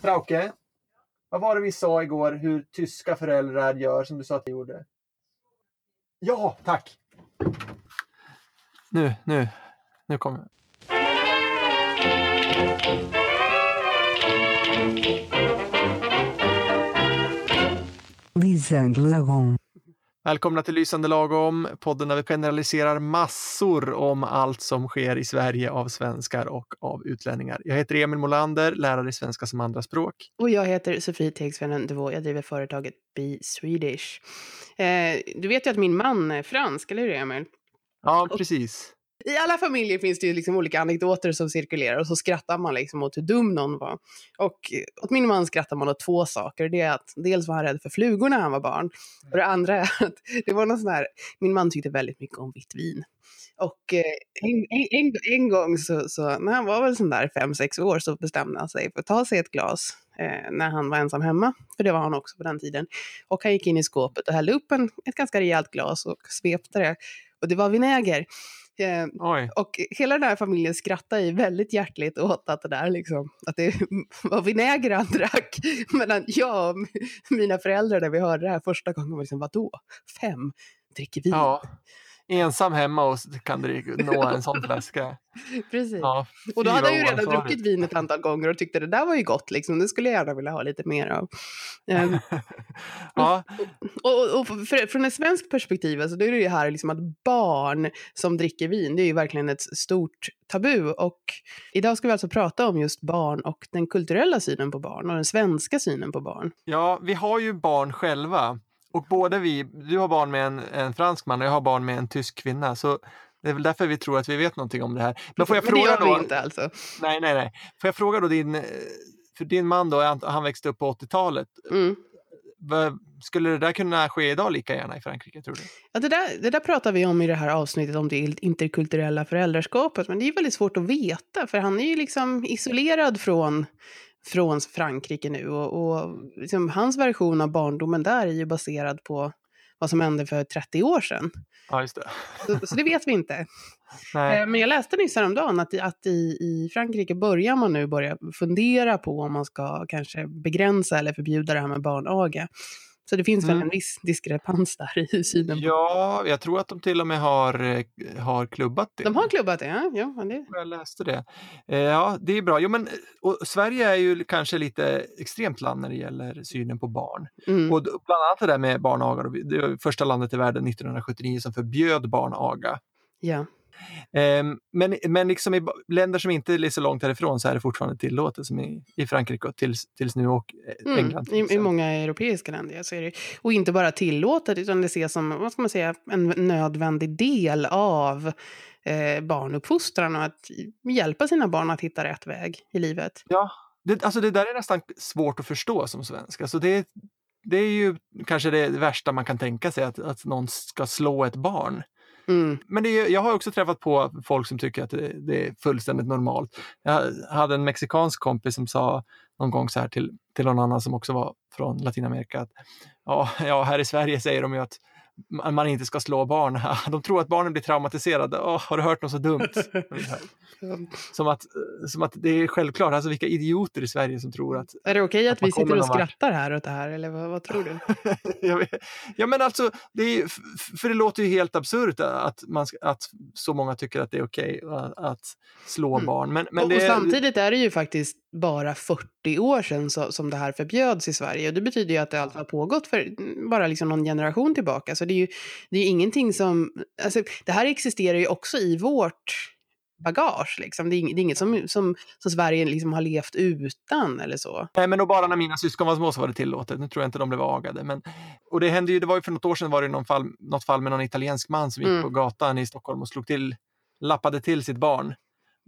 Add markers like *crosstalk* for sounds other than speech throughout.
Frauke, vad var det vi sa igår hur tyska föräldrar gör som du sa att de gjorde? Ja, tack! Nu, nu, nu kommer Lysande lagom. Välkomna till Lysande lagom, podden där vi generaliserar massor om allt som sker i Sverige av svenskar och av utlänningar. Jag heter Emil Molander, lärare i svenska som andraspråk. Och jag heter Sofie Tegsvenen Devå. Jag driver företaget Be Swedish. Eh, du vet ju att min man är fransk, eller hur Emil? Ja, precis. I alla familjer finns det ju liksom olika anekdoter som cirkulerar och så skrattar man liksom åt hur dum någon var. Och eh, åt min man skrattar man åt två saker. Det är att dels var han rädd för flugor när han var barn. Och det andra är att det var någon sån här, min man tyckte väldigt mycket om vitt vin. Och eh, en, en, en, en gång så, så, när han var väl sån där fem sex år så bestämde han sig för att ta sig ett glas eh, när han var ensam hemma. För det var han också på den tiden. Och han gick in i skåpet och hällde upp en, ett ganska rejält glas och svepte det. Och det var vinäger. Eh, Oj. och hela den här familjen skrattade ju väldigt hjärtligt åt att det där liksom, att det *laughs* var vinäger han drack. *laughs* Medan jag och mina föräldrar när vi hörde det här första gången var liksom, vadå? Fem dricker vin? Ja. Ensam hemma och kan *laughs* nå en sån flaska. Precis. Ja, och då hade han ju redan druckit vin ett antal gånger och tyckte det där var ju gott liksom, det skulle jag gärna vilja ha lite mer av. Ehm, *laughs* Ja, Och, och för, från ett svenskt perspektiv, alltså, då är det ju här liksom att barn som dricker vin, det är ju verkligen ett stort tabu. Och idag ska vi alltså prata om just barn och den kulturella synen på barn och den svenska synen på barn. ja, vi har ju barn själva. Och både vi, du har barn med en, en fransk man och jag har barn med en tysk kvinna. Så det är väl därför vi tror att vi vet någonting om det här. Men får jag Men det fråga gör vi då? inte alltså. Nej, nej, nej. Får jag fråga då din, eh, för din man då, han- växte upp på 80-talet. Mm. Skulle det där kunna ske idag lika gärna i Frankrike, tror du? Ja, det, där, det där pratar vi om i det här avsnittet om det interkulturella föräldraskapet, men det är väldigt svårt att veta, för han är ju liksom isolerad från, från Frankrike nu och, och liksom, hans version av barndomen där är ju baserad på vad som hände för 30 år sedan. Ja, just det. Så, så det vet vi inte. *laughs* Nej. Eh, Men jag läste nyss häromdagen att, i- att i, i Frankrike börjar man nu börja fundera på om man ska kanske begränsa eller förbjuda det här med barnaga. Så det finns väl Mm. en viss diskrepans där i synen. Ja, jag tror att de till och med har, eh, har klubbat det. De har klubbat det, ja. ja det. Jag läste det. Eh, Ja, det är bra. Jo, men, och Sverige är ju kanske lite extremt land när det gäller synen på barn. Mm. Och bland annat det där med barnaga. Det var första landet i världen 1979 som förbjöd barnaga. Ja. Ehm, Men, men liksom i länder som inte är så långt härifrån så är det fortfarande tillåtet som i, i Frankrike och tills, tills nu och eh, Mm. England. till I, I många europeiska länder så är det. Och inte bara tillåtet, utan det ses som vad ska man säga, en nödvändig del av eh, barnuppfostran och att hjälpa sina barn att hitta rätt väg i livet. Ja, det, alltså det där är nästan svårt att förstå som svensk. Alltså det, det är ju kanske det värsta man kan tänka sig, att, att någon ska slå ett barn. Mm. Men det är, jag har också träffat på folk som tycker att det, det är fullständigt normalt. Jag hade en mexikansk kompis som sa någon gång så här till, till någon annan som också var från Latinamerika att ja, ja, här i Sverige säger de ju att man inte ska slå barn. *laughs* De tror att barnen blir traumatiserade. Åh, har du hört något så dumt? *laughs* Som att, som att det är självklart, alltså vilka idioter i Sverige som tror att Är det okej att, Att man vi sitter och skrattar här åt det här, eller vad, vad tror du? *laughs* Ja men alltså, det är, för det låter ju helt absurt att, man, att så många tycker att det är okej att, att slå Mm. barn. Men, men och, det, och samtidigt är det ju faktiskt bara 40 år sedan så, som det här förbjöds i Sverige. Och det betyder ju att det alltså har pågått för bara liksom någon generation tillbaka. Så det är ju det är ingenting som... Alltså, det här existerar ju också i vårt bagage. Liksom. Det, är, inget som, som, som Sverige liksom har levt utan eller så. Nej, men och bara när mina syskon var små så var det tillåtet. Nu tror jag inte de blev agade. Men, och det hände ju, det var ju för något år sedan var det någon fall, något fall med någon italiensk man som gick Mm. på gatan i Stockholm och slog till, lappade till sitt barn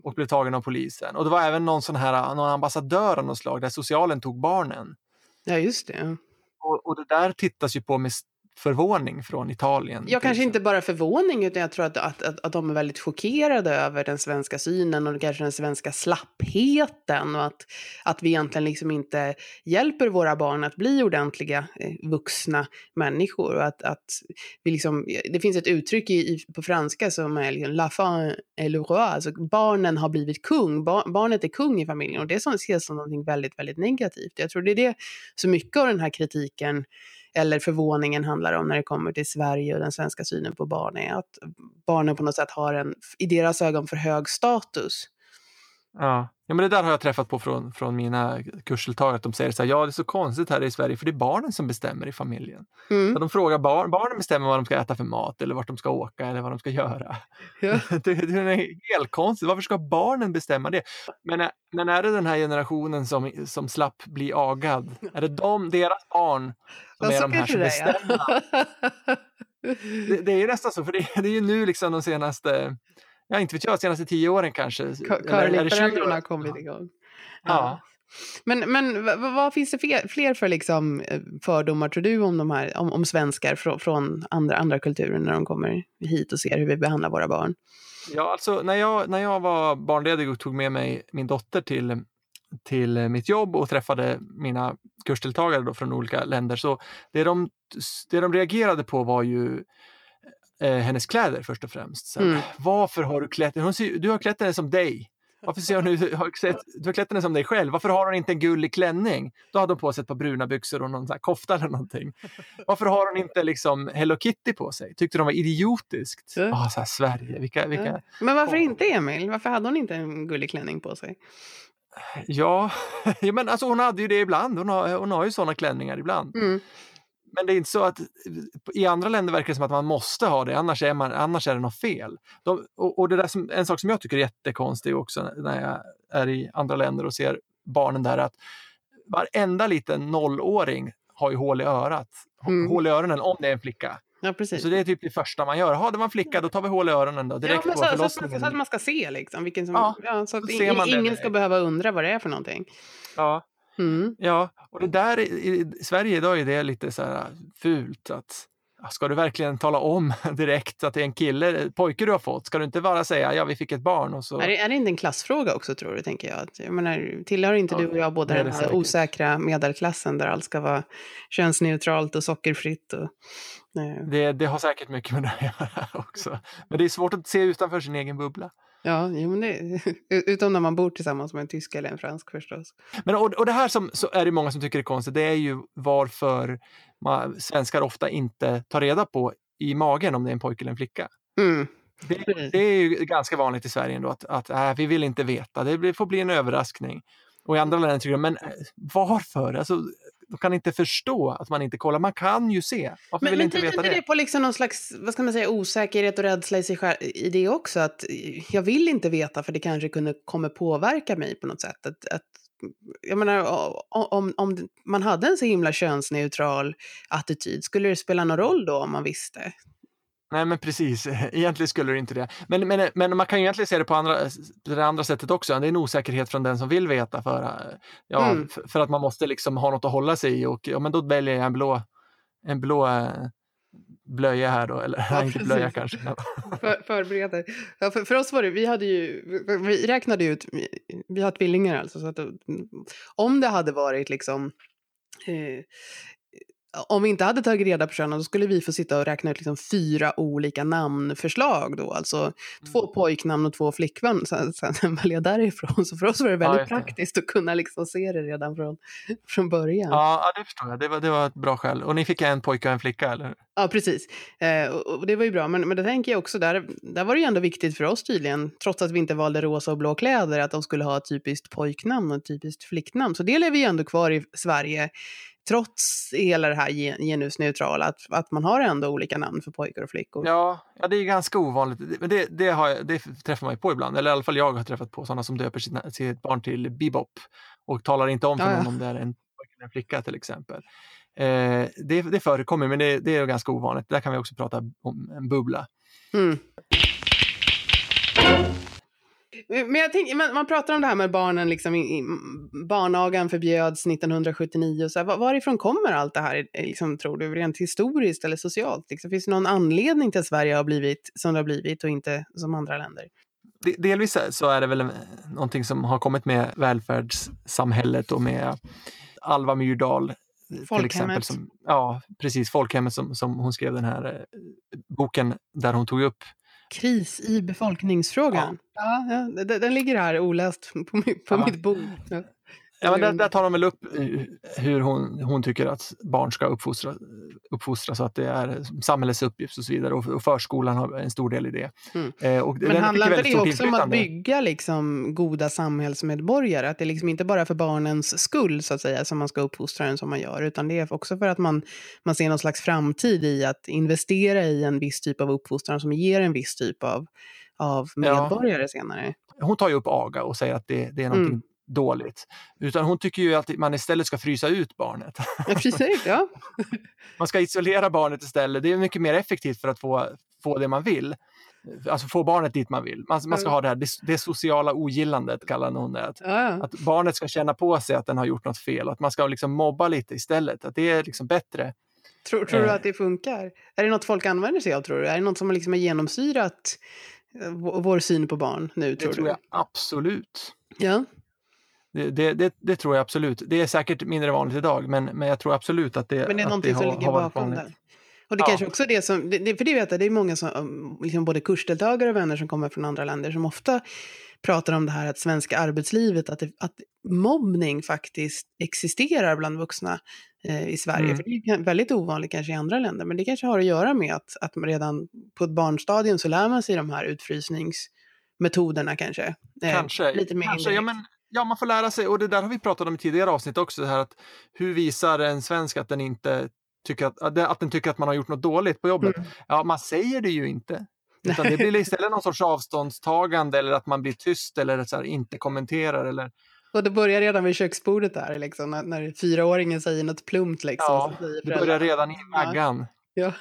och blev tagen av polisen. Och det var även någon sån här, någon ambassadör av något slag där socialen tog barnen. Ja, just det. Och, och det där tittas ju på med förvåning från Italien. Ja, kanske inte bara förvåning, utan jag tror att, att, att, att de är väldigt chockerade över den svenska synen och kanske den svenska slappheten och att, att vi egentligen liksom inte hjälper våra barn att bli ordentliga eh, vuxna människor. Och att, att vi liksom, det finns ett uttryck i, på franska som är liksom, la fin est le roi, alltså barnen har blivit kung, bar, barnet är kung i familjen och det ses som något väldigt, väldigt negativt. Jag tror det är det så mycket av den här kritiken eller förvåningen handlar om när det kommer till Sverige och den svenska synen på barn är att barnen på något sätt har en, i deras ögon, för hög status. Ja ja, men det där har jag träffat på från, från mina kursdeltagare. Att de säger så här, ja det är så konstigt här i Sverige för det är barnen som bestämmer i familjen. Mm. De frågar barn, barnen bestämmer vad de ska äta för mat eller vart de ska åka eller vad de ska göra. Ja. *laughs* Det, det är helt konstigt. Varför ska barnen bestämma det? Men, är- men är det den här generationen som, som slapp bli agad? Är det de, deras barn som Ja, är de här som det bestämmer? *laughs* Det, det är ju nästan så, för det, det är ju nu liksom de senaste, ja inte vet jag, senaste tio åren kanske. Eller är det 20 Curlyföräldrarna år? har kommit igång. Ja. Men, men vad, vad finns det fler, fler för liksom eh, fördomar, tror du, om, de här, om, om svenskar från, från andra, andra kulturer när de kommer hit och ser hur vi behandlar våra barn? Ja, alltså när jag, när jag var barnledig och tog med mig min dotter till, till mitt jobb och träffade mina kursdeltagare då från olika länder, så det de, det de reagerade på var ju eh, hennes kläder först och främst. Så, Mm. Varför har du klätt? Hon ser, du har klätt henne som dig. Varför ser hon har du har klätt henne som dig själv. Varför har hon inte en gullig klänning? Då hade hon på sig ett par bruna byxor och någon så kofta eller någonting. Varför har hon inte liksom Hello Kitty på sig? Tyckte de var idiotiskt. Ja. Ah, så här, Sverige, vilka, vilka, Ja. Men varför inte, Emil? Varför hade hon inte en gullig klänning på sig? Ja, *laughs* ja men alltså hon hade ju det ibland. Hon har, hon har ju sådana klänningar ibland. Mm. Men det är inte så att i andra länder verkar det som att man måste ha det, annars är, man, annars är det något fel. De, och, och det där som, en sak som jag tycker är jättekonstig också när jag är i andra länder och ser barnen där, är att varenda liten nollåring har ju hål i örat. Mm. Hål i öronen om det är en flicka. Ja, precis. Så det är typ det första man gör. Har det var en flicka, då tar vi hål i öronen då, direkt ja, men på så, så, att man, förlossningen. så att man ska se liksom, vilken som, Ja, ja, så att så det ingen ska behöva undra vad det är för någonting. Ja. Mm. Ja, och det där i, i Sverige idag är det lite så här fult att ska du verkligen tala om *laughs* direkt att det är en kille, pojke du har fått? Ska du inte bara säga ja, vi fick ett barn och så? Är, det, är det inte en klassfråga också tror du, tänker jag? Att, jag menar, tillhör inte Ja, du och jag båda den här säkert. osäkra medelklassen där allt ska vara könsneutralt och sockerfritt? Och, eh, Det, det har säkert mycket med det att *laughs* göra också. Men det är svårt att se utanför sin egen bubbla. Ja, jo, men det, *laughs* utom när man bor tillsammans med en tysk eller en fransk förstås. Men, och, och det här som så är det många som tycker är konstigt, det är ju varför man, svenskar ofta inte tar reda på i magen om det är en pojke eller en flicka. Mm. Det, det är ju ganska vanligt i Sverige ändå att, att äh, vi vill inte veta, det får bli en överraskning. Och i andra länder tycker de, men äh, varför? Alltså, de kan inte förstå att man inte kollar. Man kan ju se. Varför Men, vill men inte tyder veta inte det det? på liksom någon slags vad ska man säga, osäkerhet och rädsla i, sig själv, i det också? Att jag vill inte veta för det kanske kunde, kommer påverka mig på något sätt. Att, att, jag menar, om, om man hade en så himla könsneutral attityd, skulle det spela någon roll då om man visste? Nej, men precis. *laughs* Egentligen skulle det inte det. Men, men, men man kan ju egentligen se det på andra, det andra sättet också. Det är en osäkerhet från den som vill veta för, äh, ja, Mm. för, för att man måste liksom ha något att hålla sig i. Och ja, men då väljer jag en blå, en blå äh, blöja här då. Eller *laughs* Ja, inte blöja kanske. *laughs* För, förbereder. Ja, för, för oss var det, vi hade ju, vi räknade ut, vi, vi har tvillingar alltså, så att mm, om det hade varit liksom, eh, om vi inte hade tagit reda på könen, då skulle vi få sitta och räkna ut liksom fyra olika namnförslag då, alltså två pojknamn och två flicknamn, sen, sen *laughs* välja därifrån. Så för oss var det Ja, väldigt det. praktiskt att kunna liksom se det redan från, från början. Ja, ja, det förstår jag. Det var, det var ett bra skäl. Och ni fick en pojke och en flicka, eller? Ja, precis. Eh, och, det var ju bra. Men, men det tänker jag också, där, där var det ju ändå viktigt för oss tydligen, trots att vi inte valde rosa och blå kläder, att de skulle ha ett typiskt pojknamn och ett typiskt flicknamn. Så det lever ju ändå kvar i Sverige, trots hela det här gen- genusneutrala, att, att man har ändå olika namn för pojkar och flickor. Ja, ja, det är ganska ovanligt. Men det, det, har jag, det träffar man ju på ibland. Eller i alla fall jag har träffat på sådana som döper sitt, sitt barn till Bebop och talar inte om för Ja, ja. någon om det är en pojke eller en flicka till exempel. Eh, det, det förekommer, men det, det är ganska ovanligt. Där kan vi också prata om en bubbla. Mm. Men jag tänker, man, man pratar om det här med barnen, liksom, i, barnagan förbjöds 1979. Så här, var, varifrån kommer allt det här, liksom, tror du, rent historiskt eller socialt? Liksom, finns det någon anledning till att Sverige har blivit som det har blivit och inte som andra länder? Delvis så är det väl någonting som har kommit med välfärdssamhället och med Alva Myrdal till exempel. Som, ja, precis. Folkhemmet som, som hon skrev den här eh, boken där hon tog upp Kris i befolkningsfrågan. Ja. ja, den, den, ligger här oläst på, på ja. mitt bord. Ja. Ja, men där, där, tar de väl upp hur hon, hon tycker att barn ska uppfostra, uppfostras så att det är samhällets uppgift och så vidare. Och, och förskolan har en stor del i det. Mm. Eh, och men handlar inte det också om att bygga liksom goda samhällsmedborgare? Att det är liksom inte bara för barnens skull så att säga som man ska uppfostra den som man gör, utan det är också för att man, man ser någon slags framtid i att investera i en viss typ av uppfostran som ger en viss typ av, av medborgare ja. senare. Hon tar ju upp aga och säger att det, det är någonting mm dåligt. Utan hon tycker ju att man istället ska frysa ut barnet. Ja, precis, ja. *laughs* man ska isolera barnet istället. Det är mycket mer effektivt för att få, få det man vill. Alltså få barnet dit man vill. Man, man ska ha det här det, det sociala ogillandet, kallar hon det. Att, ja. att, barnet ska känna på sig att den har gjort något fel. Att man ska liksom mobba lite istället. Att det är liksom bättre. Tror, tror du eh. att det funkar? Är det något folk använder sig av, tror du? Är det något som liksom har genomsyrat eh, vår syn på barn nu, tror Det tror du? jag absolut. Ja. Det, det, det, det, tror jag absolut. Det är säkert mindre vanligt idag, men, men jag tror absolut att det Men det är någonting som ligger bakom det. Och det ja. kanske också är det som, det, för det vet jag, det är många som, um, liksom både kursdeltagare och vänner som kommer från andra länder som ofta pratar om det här att svenska arbetslivet, att, det, att mobbning faktiskt existerar bland vuxna eh, i Sverige. Mm. För det är väldigt ovanligt kanske i andra länder, men det kanske har att göra med att, att man redan på ett barnstadium så lär man sig de här utfrysningsmetoderna kanske. Eh, kanske, lite mer kanske ja, men ja, man får lära sig och det där har vi pratat om i tidigare avsnitt också. här att hur visar en svensk att den inte tycker att, att den tycker att man har gjort något dåligt på jobbet? Mm. Ja, man säger det ju inte. *laughs* Utan det blir istället någon sorts avståndstagande eller att man blir tyst eller så här, inte kommenterar. Eller... Och det börjar redan vid köksbordet där, liksom, när, när fyraåringen säger något plumpt. Liksom, ja, det börjar redan i vaggan. Ja.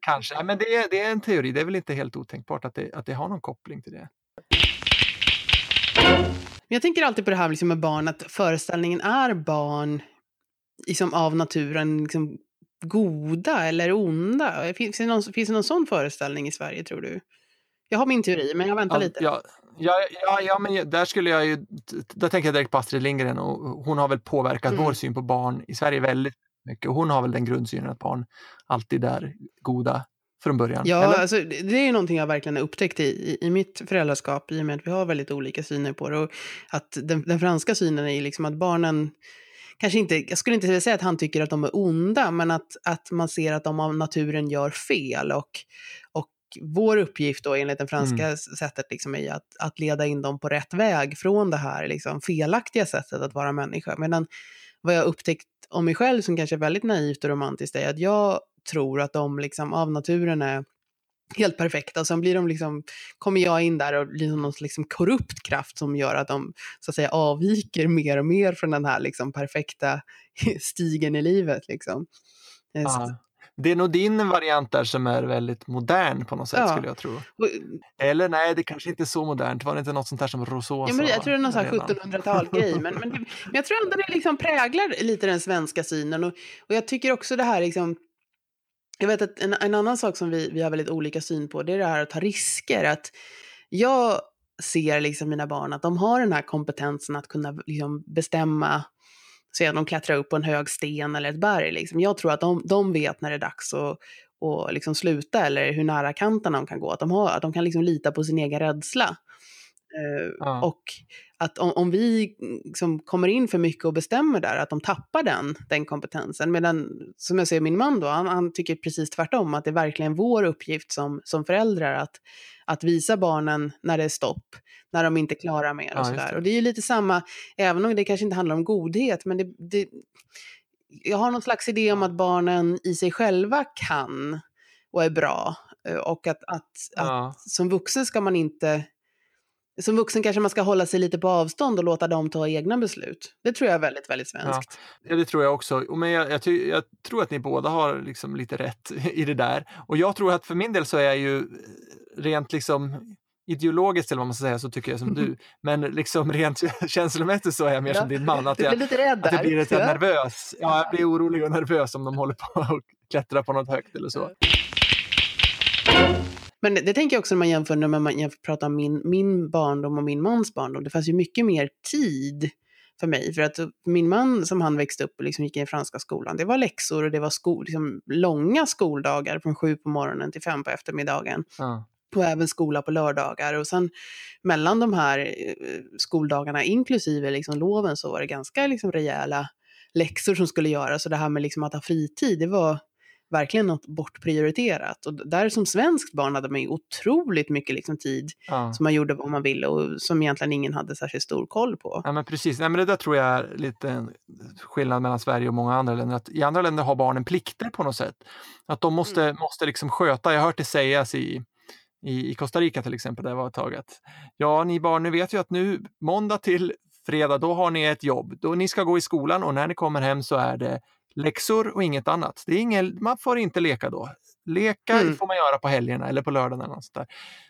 Kanske, men det är, det är en teori. Det är väl inte helt otänkbart att det, att det har någon koppling till det. Men jag tänker alltid på det här liksom med barn, att föreställningen är barn liksom av naturen liksom goda eller onda? Finns det, någon, finns det någon sån föreställning i Sverige, tror du? Jag har min teori, men jag väntar ja, lite. Ja, ja, ja, ja, men där skulle jag ju... Där tänker jag direkt på Astrid Lindgren och hon har väl påverkat mm. vår syn på barn i Sverige väldigt mycket. Hon har väl den grundsynen att barn alltid är goda från början? Ja, alltså, det är någonting jag verkligen har upptäckt i, i, i, mitt föräldraskap i och med att vi har väldigt olika syner på det. Och att den, den franska synen är liksom att barnen kanske inte, jag skulle inte säga att han tycker att de är onda, men att, att man ser att de av naturen gör fel. Och, och vår uppgift då enligt det franska mm. sättet liksom är att, att leda in dem på rätt väg från det här liksom felaktiga sättet att vara människa. Medan vad jag upptäckt om mig själv som kanske är väldigt naivt och romantiskt är att jag tror att de liksom av naturen är helt perfekta. Sen blir de liksom, kommer jag in där och blir någon liksom korrupt kraft som gör att de så att säga avviker mer och mer från den här liksom perfekta *laughs* stigen i livet. Liksom. Eh, det är nog din variant där som är väldigt modern på något sätt ja. skulle jag tro. Eller nej, det kanske inte är så modernt. Var det inte något sånt där som Rousseau ja, men Jag tror det är någon 1700-tal-grej. Men, men, men, jag tror ändå det liksom präglar lite den svenska synen. Och, och jag tycker också det här liksom jag vet att en, en annan sak som vi, vi har väldigt olika syn på, det är det här att ta risker. Att jag ser liksom mina barn att de har den här kompetensen att kunna liksom bestämma, så att de klättrar upp på en hög sten eller ett berg. Liksom. Jag tror att de, de vet när det är dags att och liksom sluta eller hur nära kanten de kan gå. Att de, har, att de kan liksom lita på sin egen rädsla. Uh, ja. Och att om, om vi liksom kommer in för mycket och bestämmer där, att de tappar den, den kompetensen. Medan, som jag ser min man då, han, han tycker precis tvärtom, att det är verkligen vår uppgift som, som föräldrar att, att visa barnen när det är stopp, när de inte klarar mer och ja, sådär. Och det är ju lite samma, även om det kanske inte handlar om godhet, men det, det, jag har någon slags idé om att barnen i sig själva kan och är bra. Eh, och att, att, ja. att som vuxen ska man inte som vuxen kanske man ska hålla sig lite på avstånd och låta dem ta egna beslut. Det tror jag är väldigt, väldigt svenskt. Ja, det tror jag också. Men jag, jag, jag, tror att ni båda har liksom lite rätt *laughs* i det där. Och jag tror att för min del så är jag ju rent liksom ideologiskt eller vad man ska säga så tycker jag som du. *laughs* Men liksom rent *laughs* känslomässigt så är jag mer Ja, som din man. Att jag, blir lite rädd att jag blir lite Ja. nervös. Ja, jag blir orolig och nervös om de håller på och klättrar på något högt eller så. Men det, det tänker jag också när man jämför när man jämför, pratar om min, min barndom och min mans barndom. Det fanns ju mycket mer tid för mig. För att min man som han växte upp och liksom gick i den franska skolan, det var läxor och det var sko, liksom, långa skoldagar från sju på morgonen till fem på eftermiddagen. Ja. Och även skola på lördagar. Och sen mellan de här eh, skoldagarna, inklusive liksom loven, så var det ganska liksom rejäla läxor som skulle göras. Så det här med liksom att ha fritid, det var verkligen något bortprioriterat. Och där som svenskt barn hade man ju otroligt mycket liksom tid Ja. som man gjorde vad man ville och som egentligen ingen hade särskilt stor koll på. Ja, men precis. Nej, men det där tror jag är lite en skillnad mellan Sverige och många andra länder. Att I andra länder har barnen plikter på något sätt. Att de måste, Mm. måste liksom sköta, jag har hört det sägas i, i, i Costa Rica till exempel, där jag var ett tag, att ja, ni barn, ni vet ju att nu måndag till fredag, då har ni ett jobb. Då ni ska gå i skolan och när ni kommer hem så är det läxor och inget annat. Det är ingen, man får inte leka då. Leka Mm. får man göra på helgerna eller på lördagen eller något sånt där.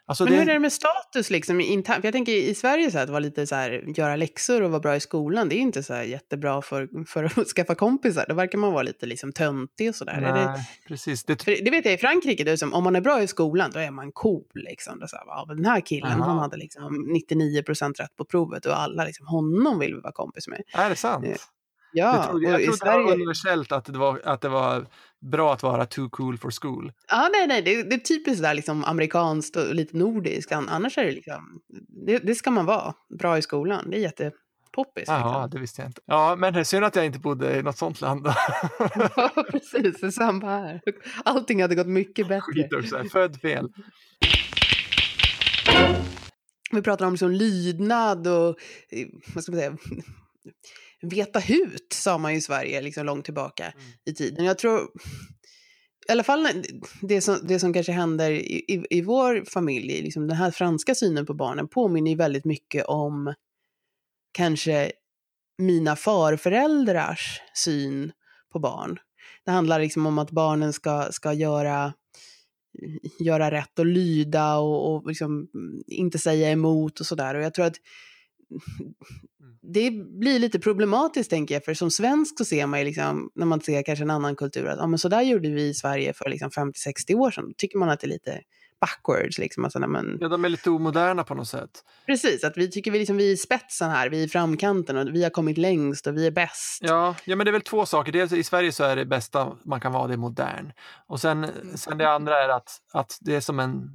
Alltså Men det, hur är det med status liksom internt? För jag tänker i Sverige så här, att vara lite så här, göra läxor och vara bra i skolan, det är inte så jättebra för, för att *laughs* skaffa kompisar. Då verkar man vara lite liksom töntig och sådär. Är det, precis. Det, det vet jag i Frankrike, det är som, om man är bra i skolan, då är man cool. Liksom. Det så här, ja, den här killen, Aha. han hade liksom 99% rätt på provet och alla, liksom, honom vill vi vara kompis med. är det sant? Ja, jag trodde, jag trodde det var Sverige... universellt att det, var, att det var bra att vara too cool for school. Ja, nej, nej, det, det är typiskt där liksom amerikanskt och lite nordiskt. An- Annars är det liksom, det, det ska man vara, bra i skolan. Det är jättepoppis. Jaha, Liksom. det visste jag inte. Ja, men det är synd att jag inte bodde i något sånt land. *laughs* Ja, precis. Det är samma här. Allting hade gått mycket bättre. Skit också, född fel. Vi pratar om liksom lydnad och, eh, vad ska man säga, veta hut, sa man ju i Sverige liksom långt tillbaka Mm. i tiden. Jag tror, i alla fall det som, det som kanske händer i, i, i vår familj, liksom den här franska synen på barnen påminner ju väldigt mycket om kanske mina farföräldrars syn på barn. Det handlar liksom om att barnen ska, ska göra, göra rätt och lyda och, och liksom inte säga emot och sådär. Och jag tror att det blir lite problematiskt tänker jag, för som svensk så ser man ju liksom, när man ser kanske en annan kultur, att ja, men så där gjorde vi i Sverige för liksom 50-60 år sedan. Då tycker man att det är lite backwards. Liksom. Alltså, när man, Ja, de är lite omoderna på något sätt. Precis, att vi tycker vi, liksom, vi är i spetsen här, vi är i framkanten och vi har kommit längst och vi är bäst. Ja, ja, men det är väl två saker. Dels i Sverige så är det bästa man kan vara, det modern. Och sen, sen det andra är att, att det är som en,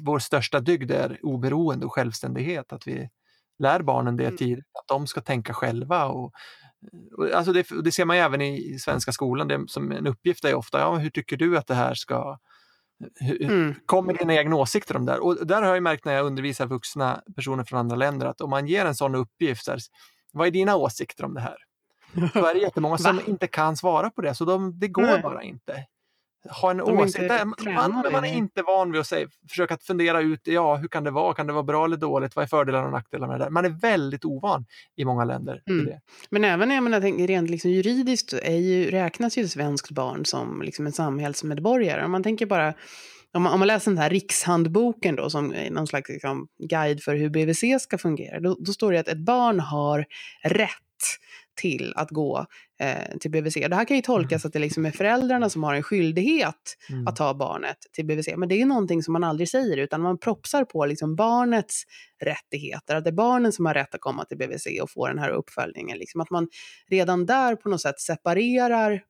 vår största dygd är oberoende och självständighet. Att vi lär barnen det Mm. tidigt, att de ska tänka själva. Och, och, alltså det, det ser man även i, svenska skolan, det, som en uppgift är ofta, ja, hur tycker du att det här ska Mm. Kom med dina egna åsikter om det här. Och där har jag märkt när jag undervisar vuxna personer från andra länder att om man ger en sån uppgift, här, vad är dina åsikter om det här? Så är det *laughs* jättemånga som Va? inte kan svara på det, så de, det går Nej. bara inte. Ha en åsikt, där, man, man är inte van vid att säga, försöka att fundera ut, ja hur kan det vara, kan det vara bra eller dåligt, vad är fördelar och nackdelar med det där? Man är väldigt ovan i många länder. Mm. det. Men även jag menar, rent liksom juridiskt är ju, räknas ju svenskt barn som liksom en samhällsmedborgare. Om man tänker bara, om man, om man läser den här rikshandboken då, som är någon slags liksom, guide för hur BVC ska fungera, då, då står det att ett barn har rätt till att gå eh, till BVC. Det här kan ju tolkas att det liksom är föräldrarna som har en skyldighet Mm. att ta barnet till BVC. Men det är någonting som man aldrig säger, utan man propsar på liksom barnets rättigheter. Att det är barnen som har rätt att komma till BVC och få den här uppföljningen. Liksom att man redan där på något sätt separerar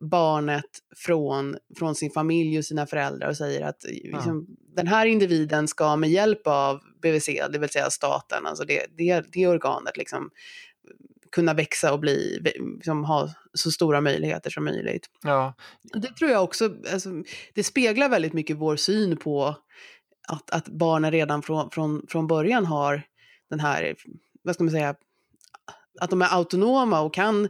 barnet från, från sin familj och sina föräldrar och säger att liksom, den här individen ska med hjälp av BVC, det vill säga staten, alltså det, det, det organet, liksom, kunna växa och bli, liksom, ha så stora möjligheter som möjligt. Ja, Det tror jag också, alltså, det speglar väldigt mycket vår syn på att, att barnen redan från, från, från början har den här, vad ska man säga, att de är autonoma och kan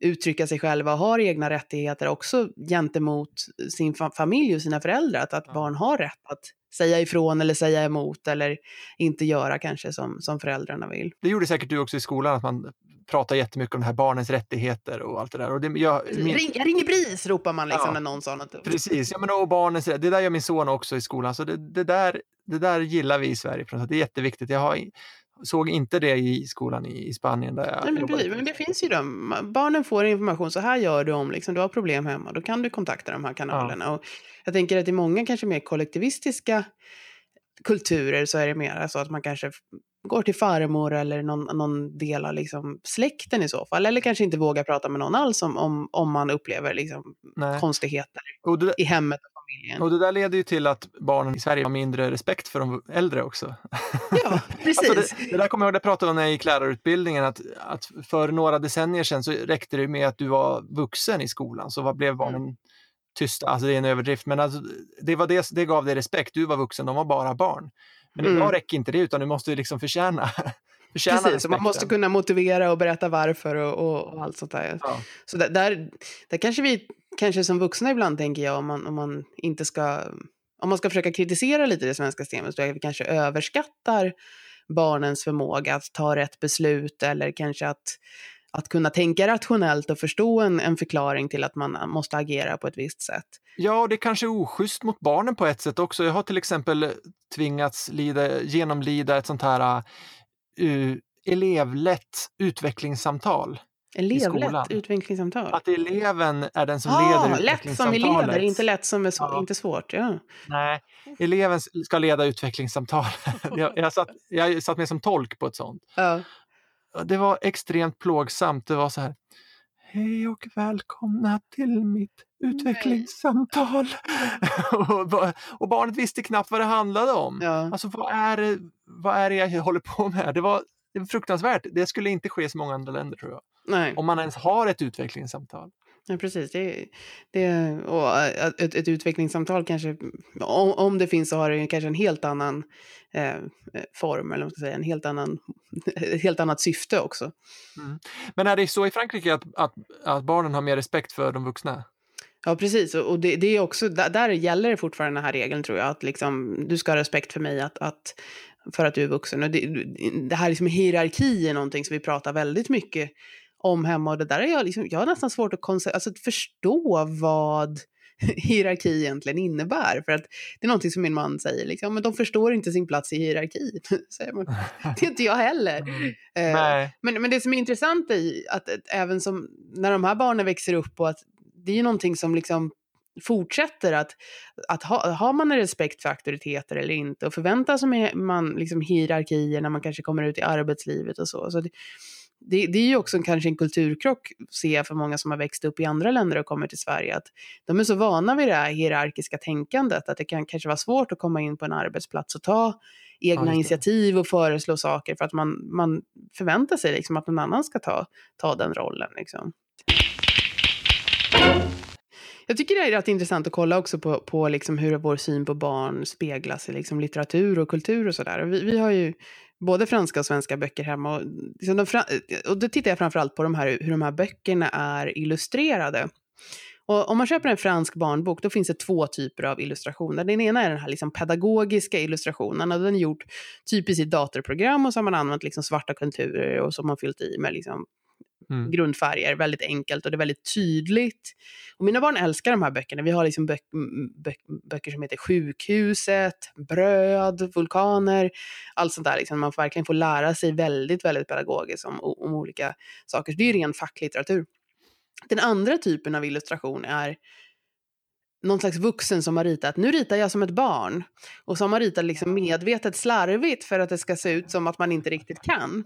uttrycka sig själva och har egna rättigheter också gentemot sin fa familj och sina föräldrar. Att, att barn har rätt att säga ifrån eller säga emot eller inte göra kanske som, som föräldrarna vill. det gjorde säkert du också i skolan, att man pratar jättemycket om det här barnens rättigheter och allt det där. Och det, jag, min, Ring, jag ringer BRIS ropar man liksom Ja. när någon sa något. Precis, ja, men och barnens, det där gör min son också i skolan. Så det, det där det där gillar vi i Sverige. Det är jätteviktigt. Jag har, såg inte det i skolan i, i Spanien. Där jag Nej, men, precis, men det finns ju de. Barnen får information. Så här gör du om liksom, du har problem hemma. Då kan du kontakta de här kanalerna. Ja. Och jag tänker att i många kanske mer kollektivistiska kulturer så är det mer så att man kanske går till farmor eller någon, någon del av liksom släkten i så fall. Eller kanske inte vågar prata med någon alls om, om, om man upplever liksom konstigheter det, i hemmet och familjen. Och det där leder ju till att barnen i Sverige har mindre respekt för de äldre också. Ja, precis. *laughs* alltså det, det, där kommer jag ihåg, det pratade om när jag gick lärarutbildningen, att, att för några decennier sedan så räckte det med att du var vuxen i skolan, så vad blev barnen mm. Tysta? Alltså det är en överdrift, men alltså, det, var det, det gav dig respekt. Du var vuxen, de var bara barn. Men mm. idag räcker inte det, utan du måste liksom förtjäna *laughs* Precis, man måste kunna motivera och berätta varför och, och, och allt sånt där. Ja. Så där, där, där, kanske vi, kanske som vuxna ibland tänker jag, om man, om man inte ska, om man ska försöka kritisera lite det svenska systemet, så är vi kanske överskattar barnens förmåga att ta rätt beslut eller kanske att, att kunna tänka rationellt och förstå en, en förklaring till att man måste agera på ett visst sätt. Ja, och det kanske är oschysst mot barnen på ett sätt också. Jag har till exempel tvingats lida, genomlida ett sånt här uh, elevlätt utvecklingssamtal. Elevlätt utvecklingssamtal? Att eleven är den som ah, leder utvecklingssamtalet. Lätt som elever, inte lätt som är så, ja. inte svårt. Ja. Nej, eleven ska leda utvecklingssamtal. *laughs* jag, jag, satt, jag satt med som tolk på ett sånt. Ja. Det var extremt plågsamt. Det var så här, Hej och välkomna till mitt utvecklingssamtal. *laughs* och, barnet visste knappt vad det handlade om. Ja. Alltså vad är, det, vad är det jag håller på med? Det var, det var fruktansvärt. Det skulle inte ske i så många andra länder tror jag. Nej. Om man ens har ett utvecklingssamtal. Ja, precis. Det, det, och ett, ett utvecklingssamtal kanske, om, om det finns så har det kanske en helt annan eh, form, eller vad säga, en helt annan, ett *laughs* helt annat syfte också. Mm. Men är det så i Frankrike att, att, att barnen har mer respekt för de vuxna? Ja, precis. Och det, det är också, där, där, gäller det fortfarande den här regeln, tror jag, att liksom, du ska ha respekt för mig att, att för att du är vuxen. Och det, det här liksom hierarki är någonting som vi pratar väldigt mycket om hemma och det där är jag, liksom, jag har nästan svårt att, alltså, att förstå vad *laughs* hierarki egentligen innebär. För att det är någonting som min man säger, liksom, men de förstår inte sin plats i hierarki. *laughs* Det är inte jag heller. Mm. Uh, men, men det som är intressant är att, att, även som när de här barnen växer upp och att det är ju någonting som liksom fortsätter att, att ha, har man en respekt för auktoriteter eller inte och förväntar sig man liksom hierarkier när man kanske kommer ut i arbetslivet och så. så det, det, det, är ju också kanske en kulturkrock, ser jag för många som har växt upp i andra länder och kommer till Sverige, att de är så vana vid det här hierarkiska tänkandet att det kan kanske vara svårt att komma in på en arbetsplats och ta egna ja, initiativ och föreslå saker för att man, man förväntar sig liksom att någon annan ska ta, ta den rollen. Liksom. Jag tycker det är rätt intressant att kolla också på, på liksom hur vår syn på barn speglas i liksom litteratur och kultur och sådär. Vi, vi har ju både franska och svenska böcker hemma. Och, liksom de, och då tittar jag framförallt på de här, hur de här böckerna är illustrerade. Och om man köper en fransk barnbok då finns det två typer av illustrationer. Den ena är den här liksom pedagogiska illustrationen och den är gjort typiskt i datorprogram och så har man använt liksom svarta konturer och så har man fyllt i med liksom mm. grundfärger, väldigt enkelt och det är väldigt tydligt. Och mina barn älskar de här böckerna. Vi har liksom bö bö böcker som heter Sjukhuset, Bröd, Vulkaner, allt sånt där. Liksom man verkligen får lära sig väldigt, väldigt pedagogiskt om, om olika saker. Så det är ren facklitteratur. Den andra typen av illustration är någon slags vuxen som har ritat, nu ritar jag som ett barn. Och som har ritat liksom medvetet slarvigt för att det ska se ut som att man inte riktigt kan.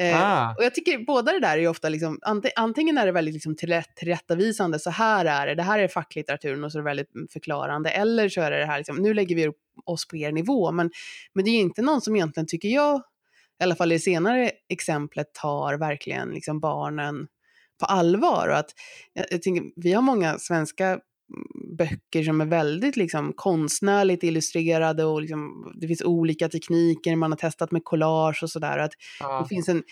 Eh, ah. Och jag tycker båda det där är ofta, liksom, antingen är det väldigt liksom tillrättavisande, så här är det, det här är facklitteraturen och så är det väldigt förklarande, eller så är det det här, liksom, nu lägger vi oss på er nivå, men, men det är inte någon som egentligen, tycker jag, i alla fall i det senare exemplet, tar verkligen liksom barnen på allvar. Och att, jag, jag tänker, vi har många svenska böcker som är väldigt liksom, konstnärligt illustrerade och liksom, det finns olika tekniker, man har testat med collage och sådär. ja. Det finns en,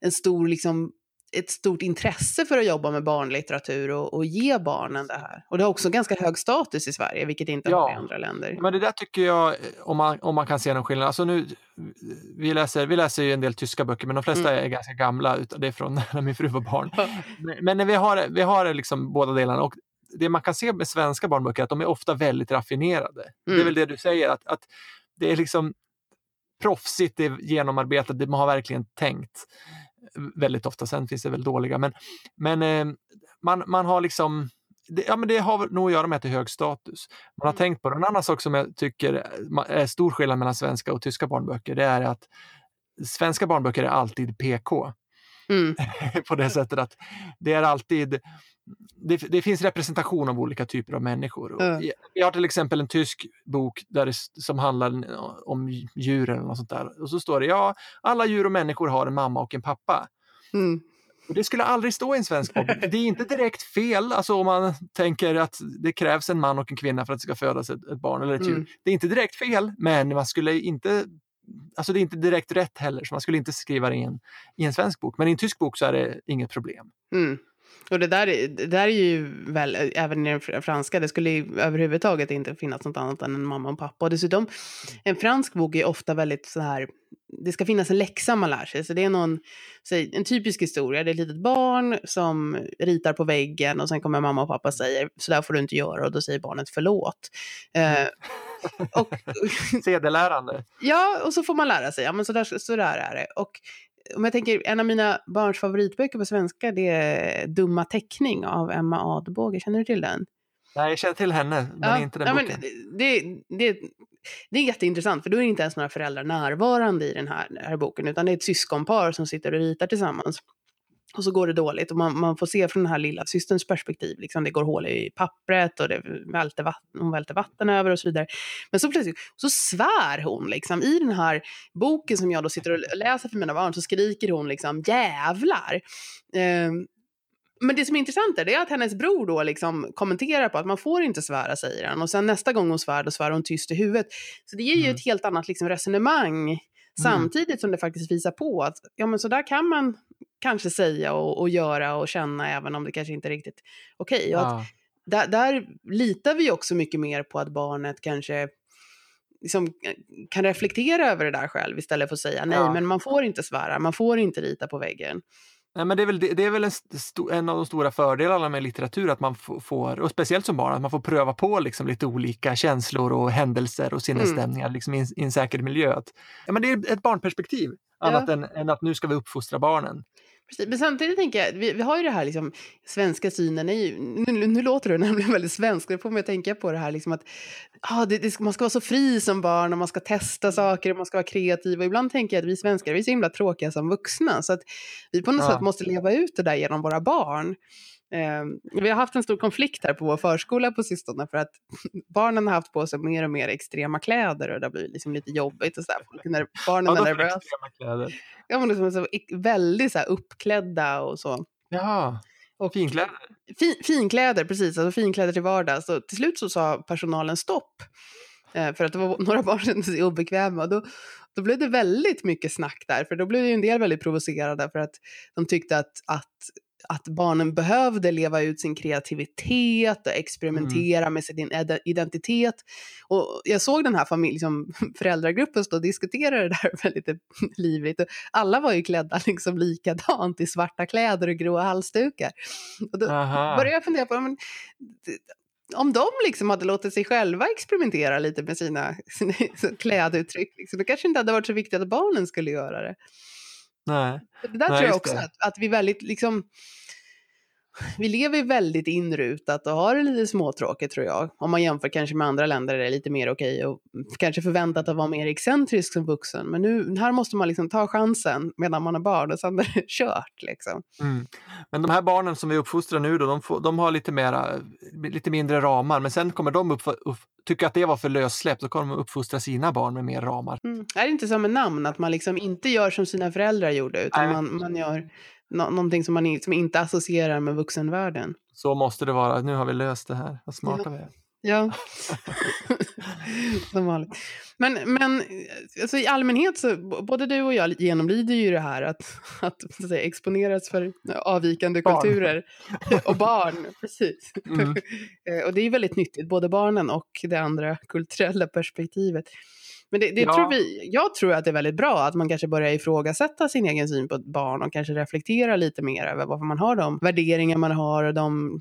en stor, liksom, ett stort intresse för att jobba med barnlitteratur och, och, ge barnen det här. Och det har också ganska hög status i Sverige, vilket inte ja. har i andra länder. Men det där tycker jag, om man, om man kan se någon skillnad. Alltså nu, vi, läser, vi läser ju en del tyska böcker, men de flesta mm. är ganska gamla. Det är från *laughs* när min fru var barn. men, men vi har, vi har liksom båda delarna. Och det man kan se med svenska barnböcker är att de är ofta väldigt raffinerade. Mm. Det är mm. väl det du säger, att, att det är liksom proffsigt, det är genomarbetat, det, man har verkligen tänkt väldigt ofta. Sen finns det väl dåliga, men, men eh, man, man har liksom det, ja, men det har nog att göra med att det är hög status. Man har mm. tänkt på det. En annan sak som jag tycker är stor skillnad mellan svenska och tyska barnböcker, det är att svenska barnböcker är alltid PK. Mm. *laughs* på det sättet att det är alltid det, det, finns representation av olika typer av människor. Mm. Vi har till exempel en tysk bok där det, som handlar om djuren och sånt där. Och så står det ja, alla djur och människor har en mamma och en pappa. Mm. Och det skulle aldrig stå i en svensk bok. Det är inte direkt fel, alltså om man tänker att det krävs en man och en kvinna för att det ska födas ett, ett barn eller ett djur. Mm. Det är inte direkt fel, men man skulle inte Alltså det är inte direkt rätt heller, så man skulle inte skriva det i en, i en svensk bok. Men i en tysk bok så är det inget problem. Mm. Och det där, det där är ju väl, även i den franska, det skulle ju överhuvudtaget inte finnas något annat än en mamma och pappa. Och dessutom, en fransk bok är ofta väldigt så här, det ska finnas en läxa man lär sig. Så det är någon, säg, en typisk historia, det är ett litet barn som ritar på väggen och sen kommer mamma och pappa och säger, så där får du inte göra och då säger barnet förlåt. Eh, och, *laughs* Sedelärande. Ja, och så får man lära sig, ja men så där, så där är det. Och om jag tänker, en av mina barns favoritböcker på svenska det är Dumma teckning av Emma Adbåge. Känner du till den? Nej, jag känner till henne, men ja, inte den ja, boken. det, det, det är jätteintressant, för då är det inte ens några föräldrar närvarande i den här, den här boken, utan det är ett syskonpar som sitter och ritar tillsammans. Och så går det dåligt och man, man får se från den här lilla systerns perspektiv. Liksom det går hål i pappret och det välter vatten, hon välter vatten över och så vidare. Men så plötsligt så svär hon liksom. I den här boken som jag då sitter och läser för mina barn så skriker hon liksom jävlar. Eh, men det som är intressant är, det är att hennes bror då liksom kommenterar på att man får inte svära, säger han. Och sen nästa gång hon svär, då svär hon tyst i huvudet. Så det ger ju mm. ett helt annat liksom resonemang. Mm. Samtidigt som det faktiskt visar på att ja, men så där kan man kanske säga och, och göra och känna även om det kanske inte är riktigt okej. Okay. Ja. Där, där litar vi också mycket mer på att barnet kanske liksom, kan reflektera över det där själv istället för att säga nej, ja. men man får inte svära, man får inte rita på väggen. Nej, men det är väl, det är väl en, en, av de stora fördelarna med litteratur, att man får, och speciellt som barn, att man får pröva på liksom lite olika känslor och händelser och sinnesstämningar mm. liksom i, i, en säker miljö. Att, ja, men det är ett barnperspektiv, annat ja. än, än, att nu ska vi uppfostra barnen. Precis. Men samtidigt tänker jag, vi, vi har ju det här liksom, svenska synen, är ju, nu, nu låter det *laughs* nämligen väldigt svenskt, det får mig att tänka på det här liksom att ah, det, det, man ska vara så fri som barn och man ska testa saker och man ska vara kreativ. Och ibland tänker jag att vi svenskar vi är så himla tråkiga som vuxna så att vi på något ja. sätt måste leva ut det där genom våra barn. Eh, vi har haft en stor konflikt här på vår förskola på sistone för att *laughs* barnen har haft på sig mer och mer extrema kläder och det blivit liksom lite jobbigt. Och så där. barnen ja, är nervösa. Ja, men liksom så väldigt så här, uppklädda och så. Ja, och finkläder. Fin, finkläder, precis. Alltså finkläder till vardags. Så till slut så sa personalen stopp. Eh, för att det var *laughs* några barn som kände sig obekväma. Då, då blev det väldigt mycket snack där. För då blev ju en del väldigt provocerade för att de tyckte att, att att barnen behövde leva ut sin kreativitet och experimentera mm. med sin identitet. Och jag såg den här familj, liksom, *laughs* föräldragruppen stå och diskutera det där *laughs* väldigt livligt. Och alla var ju klädda *laughs* liksom likadant i svarta kläder och gråa halsdukar. Och då Aha. började jag fundera på, men, om de liksom hade låtit sig själva experimentera lite med sina, sina kläduttryck, liksom, då kanske inte hade varit så viktigt att barnen skulle göra det. Nej. Det där Nej, tror jag också, att, att, vi väldigt liksom vi lever väldigt inrutat och har det lite småtråkigt tror jag. Om man jämför kanske med andra länder där det är lite mer okej och kanske förväntat att vara mer excentrisk som vuxen. Men nu, här måste man liksom ta chansen medan man är barn och sen är det kört. Liksom. Mm. Men de här barnen som vi uppfostrar nu då, de, får, de har lite, mera, lite mindre ramar men sen kommer de upp, upp, tycka att det var för lössläppt så kommer de uppfostra sina barn med mer ramar. Mm. Är det inte som med namn, att man liksom inte gör som sina föräldrar gjorde utan man, man gör Nå någonting som man som inte associerar med vuxenvärlden. Så måste det vara. Nu har vi löst det här. Vad smarta ja. vi är. Ja, *laughs* som vanligt. Men, men alltså, i allmänhet så, både du och jag genomlider ju det här att, att, att säga, exponeras för avvikande barn. kulturer *laughs* och barn. precis. Mm. och det är väldigt nyttigt, både barnen och det andra kulturella perspektivet. Men det, det ja. tror vi, jag tror att det är väldigt bra att man kanske börjar ifrågasätta sin egen syn på ett barn och kanske reflektera lite mer över varför man har de värderingar man har och de,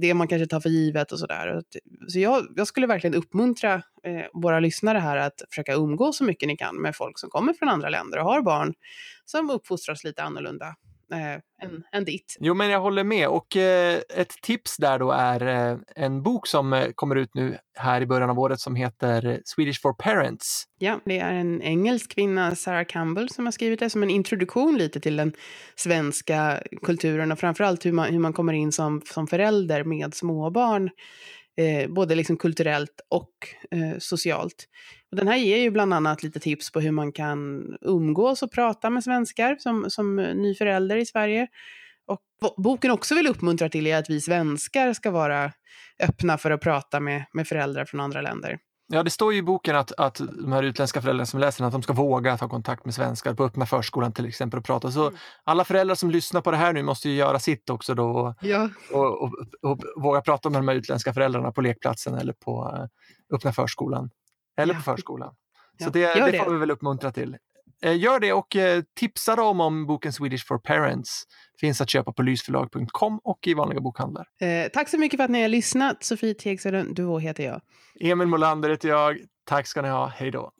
det man kanske tar för givet och sådär. Så jag, jag skulle verkligen uppmuntra eh, våra lyssnare här att försöka umgås så mycket ni kan med folk som kommer från andra länder och har barn som uppfostras lite annorlunda än, än ditt. Jo, men jag håller med. Och eh, ett tips där då är eh, en bok som eh, kommer ut nu här i början av året som heter Swedish for Parents. Ja, det är en engelsk kvinna, Sarah Campbell, som har skrivit det som en introduktion lite till den svenska kulturen och framförallt hur man, hur man kommer in som, som förälder med småbarn eh, både liksom kulturellt och eh, socialt. Och den här ger ju bland annat lite tips på hur man kan umgås och prata med svenskar som, som ny förälder i Sverige. Och boken också vill uppmuntra till är att vi svenskar ska vara öppna för att prata med, med föräldrar från andra länder. Ja, det står ju i boken att, att de här utländska föräldrarna som läser den, att de ska våga ta kontakt med svenskar på öppna förskolan till exempel och prata. Så mm. alla föräldrar som lyssnar på det här nu måste ju göra sitt också då ja. och, och, och, och, våga prata med de här utländska föräldrarna på lekplatsen eller på uh, öppna förskolan. Eller på förskolan. Så det, det, det får vi väl uppmuntra till. Eh, gör det och eh, tipsa dem om boken Swedish for Parents. Finns att köpa på lysförlag.com och i vanliga bokhandlar. Eh, tack så mycket för att ni har lyssnat. Sofie Tegsöden, Duo heter jag. Emil Molander heter jag. Tack ska ni ha. Hej då.